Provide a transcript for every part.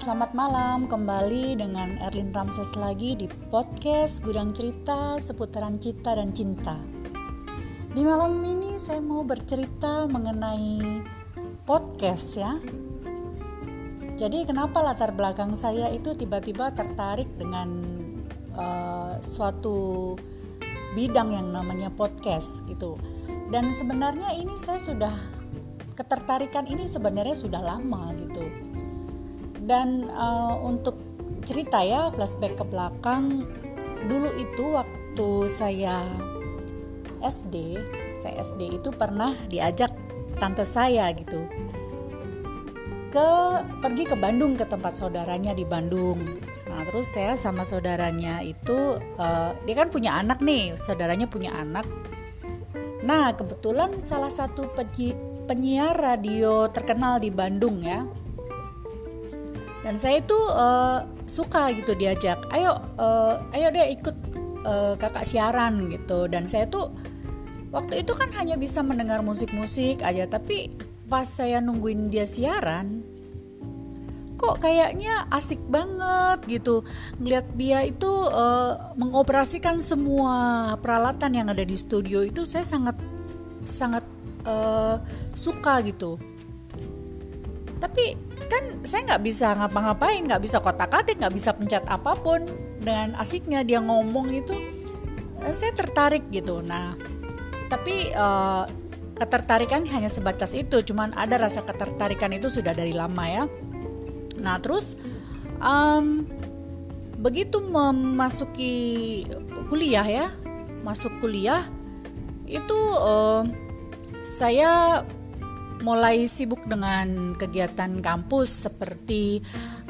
selamat malam kembali dengan Erlin Ramses lagi di podcast Gudang Cerita seputaran cita dan cinta. Di malam ini saya mau bercerita mengenai podcast ya. Jadi kenapa latar belakang saya itu tiba-tiba tertarik dengan uh, suatu bidang yang namanya podcast gitu. Dan sebenarnya ini saya sudah ketertarikan ini sebenarnya sudah lama gitu dan uh, untuk cerita ya flashback ke belakang dulu itu waktu saya SD saya SD itu pernah diajak tante saya gitu. Ke pergi ke Bandung ke tempat saudaranya di Bandung. Nah terus saya sama saudaranya itu uh, dia kan punya anak nih saudaranya punya anak. Nah kebetulan salah satu penyiar radio terkenal di Bandung ya dan saya itu uh, suka gitu diajak ayo uh, ayo deh ikut uh, kakak siaran gitu. Dan saya tuh waktu itu kan hanya bisa mendengar musik-musik aja tapi pas saya nungguin dia siaran kok kayaknya asik banget gitu. Ngeliat dia itu uh, mengoperasikan semua peralatan yang ada di studio itu saya sangat sangat uh, suka gitu. Tapi kan saya nggak bisa ngapa-ngapain nggak bisa kotak-katik nggak bisa pencet apa pun. Dengan asiknya dia ngomong itu eh, saya tertarik gitu. Nah tapi uh, ketertarikan hanya sebatas itu. Cuman ada rasa ketertarikan itu sudah dari lama ya. Nah terus um, begitu memasuki kuliah ya masuk kuliah itu uh, saya mulai sibuk dengan kegiatan kampus seperti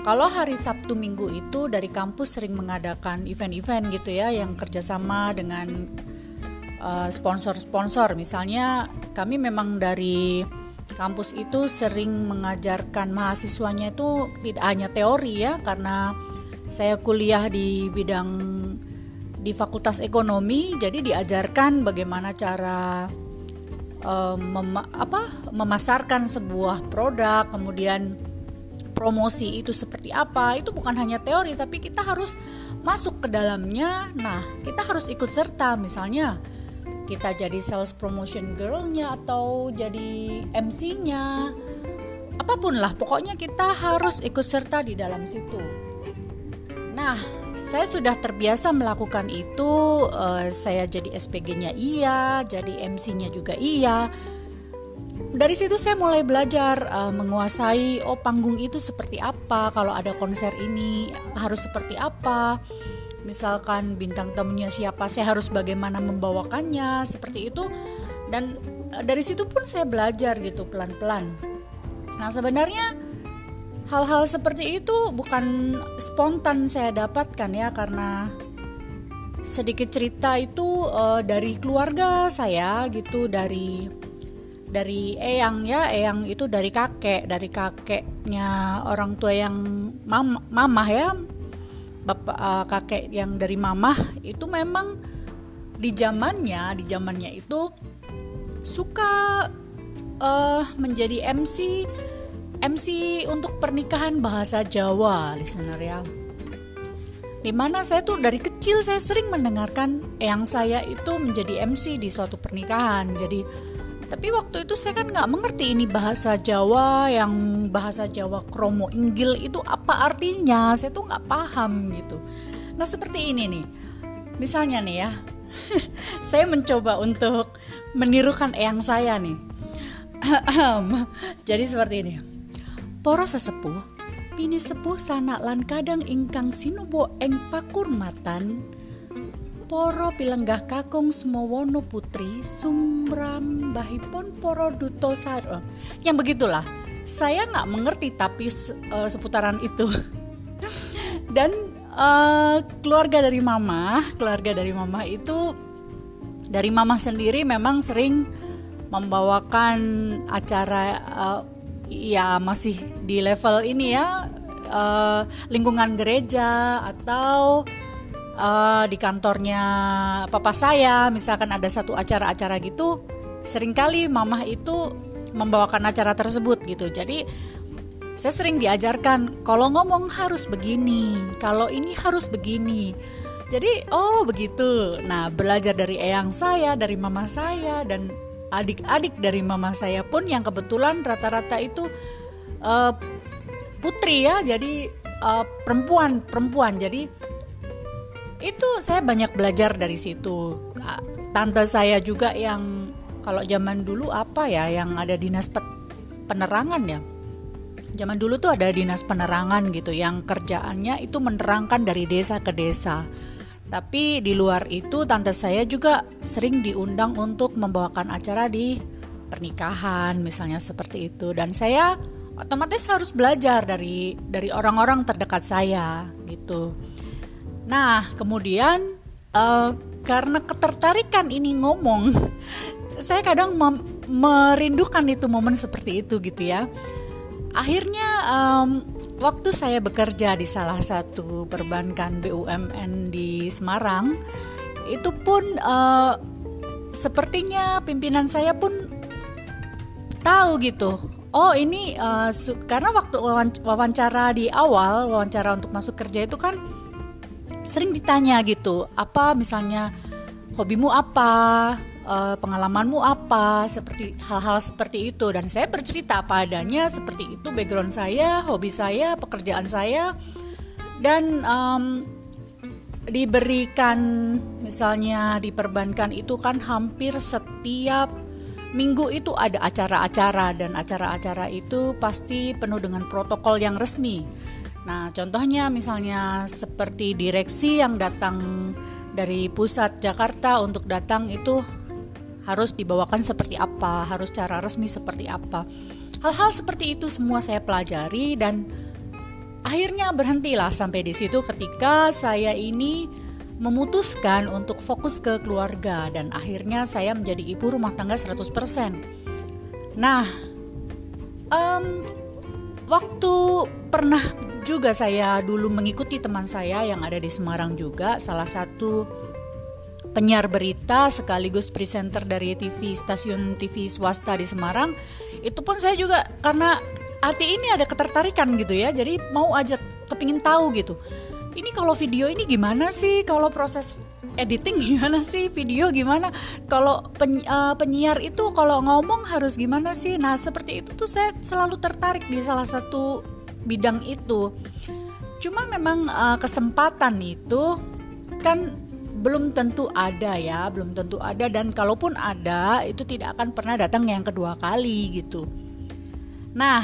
kalau hari Sabtu Minggu itu dari kampus sering mengadakan event-event gitu ya yang kerjasama dengan uh, sponsor-sponsor. Misalnya kami memang dari kampus itu sering mengajarkan mahasiswanya itu tidak hanya teori ya karena saya kuliah di bidang di Fakultas Ekonomi jadi diajarkan bagaimana cara mem apa memasarkan sebuah produk kemudian promosi itu seperti apa itu bukan hanya teori tapi kita harus masuk ke dalamnya. Nah kita harus ikut serta. Misalnya kita jadi sales promotion girlnya atau jadi MC-nya apa pun lah pokoknya kita harus ikut serta di dalam situ nah saya sudah terbiasa melakukan itu uh, saya jadi SPG-nya iya jadi MC-nya juga iya. Dari situ saya mulai belajar uh, menguasai oh panggung itu seperti apa kalau ada konser ini harus seperti apa. Misalkan bintang tamunya siapa saya harus bagaimana membawakannya seperti itu. Dan uh, dari situ pun saya belajar gitu pelan-pelan. Nah sebenarnya hal-hal seperti itu bukan spontan saya dapatkan ya karena sedikit cerita itu uh, dari keluarga saya gitu dari dari eyang ya. Eyang itu dari kakek dari kakeknya orang tua yang mam mamah ya. Bapak uh, kakek yang dari mamah itu memang di zamannya di zamannya itu suka uh, menjadi MC MC untuk pernikahan bahasa Jawa, listener ya. Di mana saya tuh dari kecil saya sering mendengarkan yang saya itu menjadi MC di suatu pernikahan. Jadi tapi waktu itu saya kan nggak mengerti ini bahasa Jawa yang bahasa Jawa kromo inggil itu apa artinya. Saya tuh nggak paham gitu. Nah seperti ini nih. Misalnya nih ya, saya mencoba untuk menirukan eyang saya nih. Jadi seperti ini Poro sesepuh, pini sepuh sanak lan kadang ingkang sinubo eng pakurmatan, poro pilenggah kakung semowono putri sumram bahipun poro duto saro. Yang begitulah. Saya nggak mengerti tapi uh, seputaran itu. Dan uh, keluarga dari mama, keluarga dari mama itu dari mama sendiri memang sering membawakan acara uh, ya masih di level ini ya uh, lingkungan gereja atau uh, di kantornya papa saya misalkan ada satu acara-acara gitu sering kali mamah itu membawakan acara tersebut gitu jadi saya sering diajarkan kalau ngomong harus begini, kalau ini harus begini. Jadi oh begitu. Nah belajar dari eyang saya, dari mama saya dan adik-adik dari mama saya pun yang kebetulan rata-rata itu uh, putri ya, jadi uh, perempuan perempuan. Jadi itu saya banyak belajar dari situ. Tante saya juga yang kalau zaman dulu apa ya yang ada dinas penerangan ya zaman dulu tuh ada dinas penerangan gitu yang kerjaannya itu menerangkan dari desa ke desa. Tapi di luar itu tante saya juga sering diundang untuk membawakan acara di pernikahan misalnya seperti itu dan saya otomatis harus belajar dari dari orang-orang terdekat saya gitu. Nah, kemudian uh, karena ketertarikan ini ngomong, saya kadang merindukan itu momen seperti itu gitu ya akhirnya um, waktu saya bekerja di salah satu perbankan BUMN di Semarang itu pun uh, sepertinya pimpinan saya pun tahu gitu. Oh ini uh, karena waktu wawancara di awal wawancara untuk masuk kerja itu kan sering ditanya gitu apa misalnya hobimu apa uh, pengalamanmu apa seperti hal-hal seperti itu. Dan saya bercerita apa adanya seperti itu background saya hobi saya pekerjaan saya. Dan um, diberikan misalnya diperbankan itu kan hampir setiap minggu itu ada acara-acara. Dan acara-acara itu pasti penuh dengan protokol yang resmi. Nah, contohnya misalnya seperti direksi yang datang dari pusat Jakarta untuk datang itu harus dibawakan seperti apa, harus cara resmi seperti apa. Hal-hal seperti itu semua saya pelajari dan akhirnya berhentilah sampai di situ ketika saya ini memutuskan untuk fokus ke keluarga dan akhirnya saya menjadi ibu rumah tangga 100%. Nah, um, waktu pernah juga saya dulu mengikuti teman saya yang ada di Semarang juga, salah satu penyiar berita sekaligus presenter dari TV stasiun TV swasta di Semarang. Itu pun saya juga karena hati ini ada ketertarikan gitu ya. Jadi mau aja kepingin tahu gitu. Ini kalau video ini gimana sih? Kalau proses editing gimana sih? Video gimana? Kalau pen, uh, penyiar itu kalau ngomong harus gimana sih? Nah seperti itu tuh saya selalu tertarik di salah satu bidang itu. Cuma memang uh, kesempatan itu kan belum tentu ada ya, belum tentu ada dan kalaupun ada itu tidak akan pernah datang yang kedua kali gitu. Nah,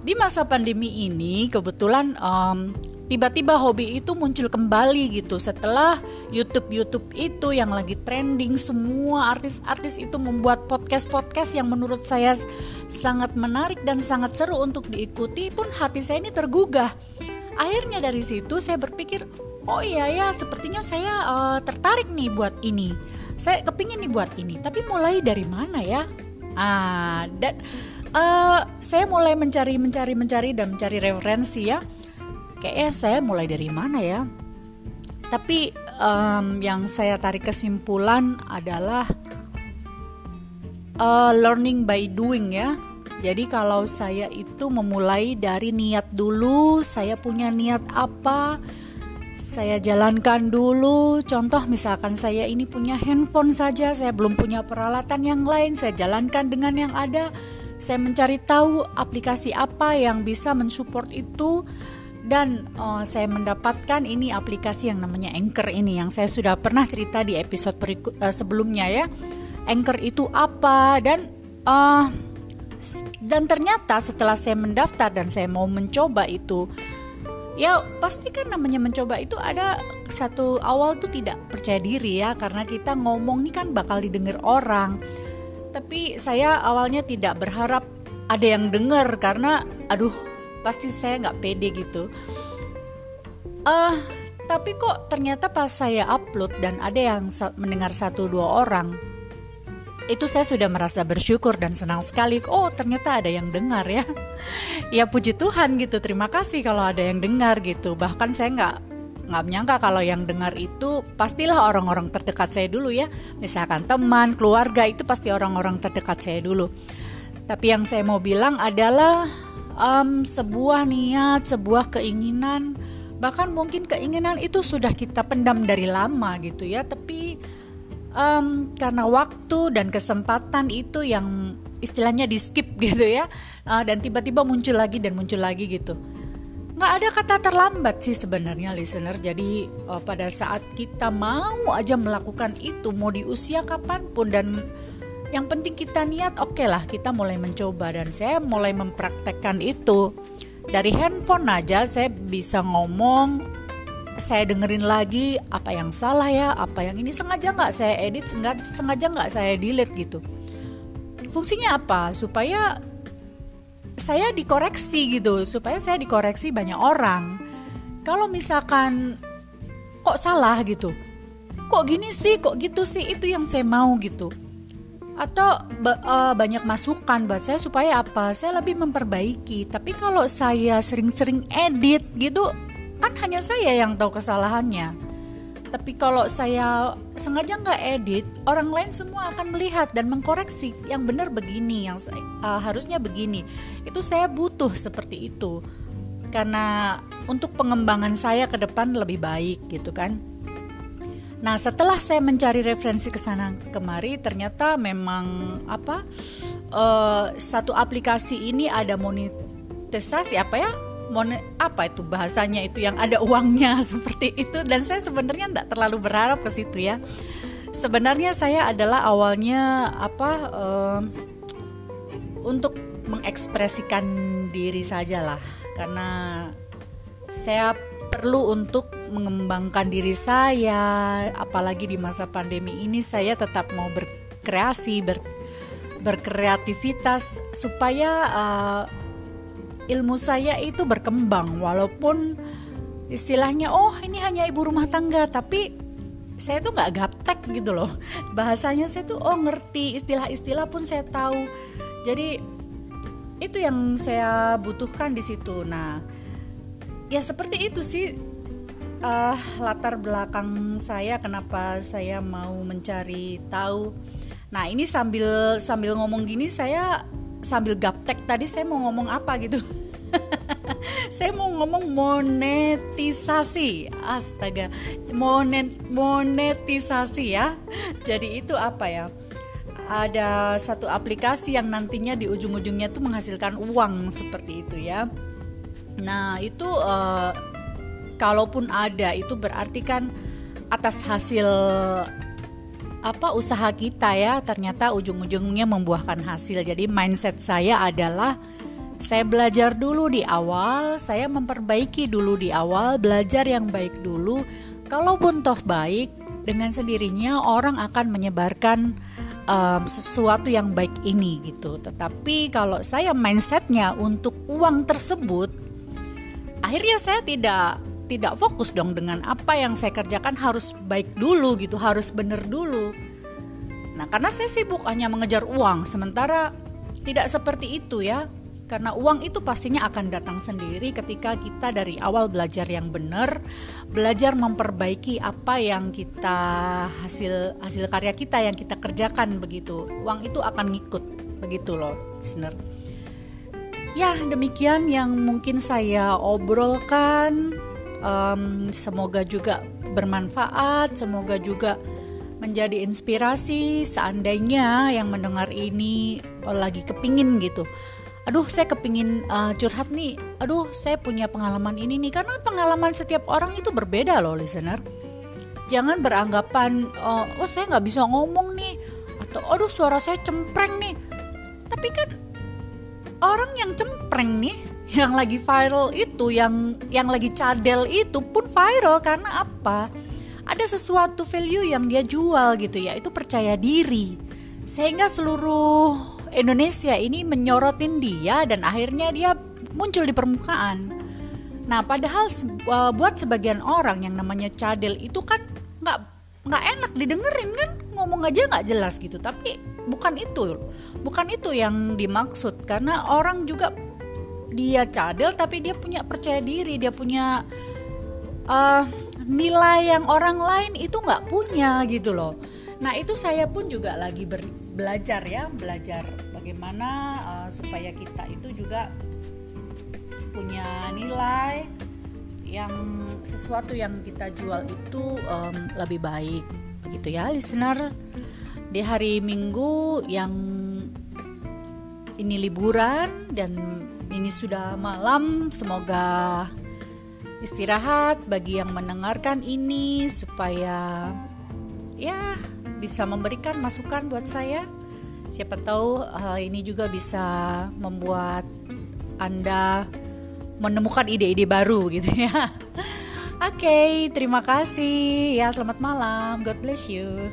di masa pandemi ini kebetulan um, tiba-tiba hobi itu muncul kembali gitu setelah YouTube YouTube itu yang lagi trending semua artis-artis itu membuat podcast-podcast yang menurut saya sangat menarik dan sangat seru untuk diikuti pun hati saya ini tergugah. Akhirnya dari situ saya berpikir oh iya ya sepertinya saya uh, tertarik nih buat ini. Saya kepingin nih buat ini. Tapi mulai dari mana ya? Ah dan uh, saya mulai mencari mencari mencari dan mencari referensi ya. Kayaknya saya mulai dari mana ya? Tapi um, yang saya tarik kesimpulan adalah uh, learning by doing ya. Jadi kalau saya itu memulai dari niat dulu saya punya niat apa saya jalankan dulu. Contoh misalkan saya ini punya handphone saja, saya belum punya peralatan yang lain, saya jalankan dengan yang ada. Saya mencari tahu aplikasi apa yang bisa mensupport itu dan uh, saya mendapatkan ini aplikasi yang namanya Anchor ini yang saya sudah pernah cerita di episode berikut uh, sebelumnya ya. Anchor itu apa dan uh, dan ternyata setelah saya mendaftar dan saya mau mencoba itu ya pasti kan namanya mencoba itu ada satu awal tuh tidak percaya diri ya karena kita ngomong nih kan bakal didengar orang. Tapi saya awalnya tidak berharap ada yang dengar karena aduh pasti saya nggak pede gitu. Uh, tapi kok ternyata pas saya upload dan ada yang mendengar satu dua orang itu saya sudah merasa bersyukur dan senang sekali. Oh, ternyata ada yang dengar ya. Ya puji Tuhan gitu. Terima kasih kalau ada yang dengar gitu. Bahkan saya nggak nggak menyangka kalau yang dengar itu pastilah orang-orang terdekat saya dulu ya. Misalkan teman, keluarga itu pasti orang-orang terdekat saya dulu. Tapi yang saya mau bilang adalah um, sebuah niat, sebuah keinginan, bahkan mungkin keinginan itu sudah kita pendam dari lama gitu ya, tapi um, karena waktu dan kesempatan itu yang istilahnya di skip gitu ya, uh, dan tiba-tiba muncul lagi dan muncul lagi gitu. Nggak ada kata terlambat sih sebenarnya listener. Jadi uh, pada saat kita mau aja melakukan itu, mau di usia kapan pun dan yang penting kita niat oke okay lah kita mulai mencoba dan saya mulai mempraktekkan itu dari handphone aja saya bisa ngomong saya dengerin lagi apa yang salah ya apa yang ini sengaja nggak saya edit sengaja nggak saya delete gitu. Fungsinya apa? Supaya saya dikoreksi gitu supaya saya dikoreksi banyak orang. Kalau misalkan kok salah gitu kok gini sih kok gitu sih itu yang saya mau gitu. Atau uh, banyak masukan buat saya supaya apa? Saya lebih memperbaiki. Tapi kalau saya sering-sering edit gitu kan hanya saya yang tahu kesalahannya. Tapi kalau saya sengaja nggak edit orang lain semua akan melihat dan mengkoreksi yang benar begini yang uh, harusnya begini. Itu saya butuh seperti itu. Karena untuk pengembangan saya ke depan lebih baik gitu kan. Nah, setelah saya mencari referensi ke sana kemari, ternyata memang apa uh, satu aplikasi ini ada monetisasi apa ya? Monet, apa itu bahasanya itu yang ada uangnya seperti itu dan saya sebenarnya tidak terlalu berharap ke situ ya. Sebenarnya saya adalah awalnya apa uh, untuk mengekspresikan diri saja lah karena saya perlu untuk mengembangkan diri saya apalagi di masa pandemi ini saya tetap mau berkreasi ber, berkreativitas supaya uh, ilmu saya itu berkembang walaupun istilahnya oh ini hanya ibu rumah tangga tapi saya tuh nggak gaptek gitu loh bahasanya saya tuh oh ngerti istilah-istilah pun saya tahu jadi itu yang saya butuhkan di situ nah ya seperti itu sih uh, latar belakang saya kenapa saya mau mencari tahu. Nah ini sambil sambil ngomong gini saya sambil gaptek tadi saya mau ngomong apa gitu. Saya mau ngomong monetisasi, astaga, monet monetisasi ya. Jadi itu apa ya? Ada satu aplikasi yang nantinya di ujung-ujungnya tuh menghasilkan uang seperti itu ya. Nah itu uh, kalaupun ada itu berarti kan atas hasil apa usaha kita ya ternyata ujung-ujungnya membuahkan hasil. Jadi mindset saya adalah saya belajar dulu di awal, saya memperbaiki dulu di awal, belajar yang baik dulu. Kalaupun toh baik, dengan sendirinya orang akan menyebarkan um, sesuatu yang baik ini gitu. Tetapi kalau saya mindsetnya untuk uang tersebut, akhirnya saya tidak tidak fokus dong dengan apa yang saya kerjakan harus baik dulu gitu, harus benar dulu. Nah, karena saya sibuk hanya mengejar uang, sementara tidak seperti itu ya. Karena uang itu pastinya akan datang sendiri ketika kita dari awal belajar yang benar, belajar memperbaiki apa yang kita hasil hasil karya kita yang kita kerjakan begitu. Uang itu akan ngikut begitu loh, listener. Ya, demikian yang mungkin saya obrolkan um, semoga juga bermanfaat semoga juga menjadi inspirasi seandainya yang mendengar ini lagi kepingin gitu aduh saya kepingin uh, curhat nih. Aduh saya punya pengalaman ini nih. Karena pengalaman setiap orang itu berbeda loh listener. Jangan beranggapan oh, oh saya nggak bisa ngomong nih. Atau aduh suara saya cempreng nih. Tapi kan orang yang cempreng nih yang lagi viral itu yang yang lagi cadel itu pun viral. Karena apa? Ada sesuatu value yang dia jual gitu ya. Itu percaya diri. Sehingga seluruh Indonesia ini menyorotin dia dan akhirnya dia muncul di permukaan. Nah padahal uh, buat sebagian orang yang namanya cadel itu kan nggak nggak enak didengerin kan? Ngomong aja nggak jelas gitu. Tapi bukan itu bukan itu yang dimaksud. Karena orang juga dia cadel tapi dia punya percaya diri dia punya uh, nilai yang orang lain itu nggak punya gitu loh. Nah itu saya pun juga lagi ber, belajar ya belajar bagaimana uh, supaya kita itu juga punya nilai yang sesuatu yang kita jual itu um, lebih baik begitu ya listener. Di hari Minggu yang ini liburan dan ini sudah malam semoga istirahat bagi yang mendengarkan ini supaya ya bisa memberikan masukan buat saya siapa tahu hal ini juga bisa membuat anda menemukan ide-ide baru gitu ya. Oke, okay, terima kasih. Ya, selamat malam. God bless you.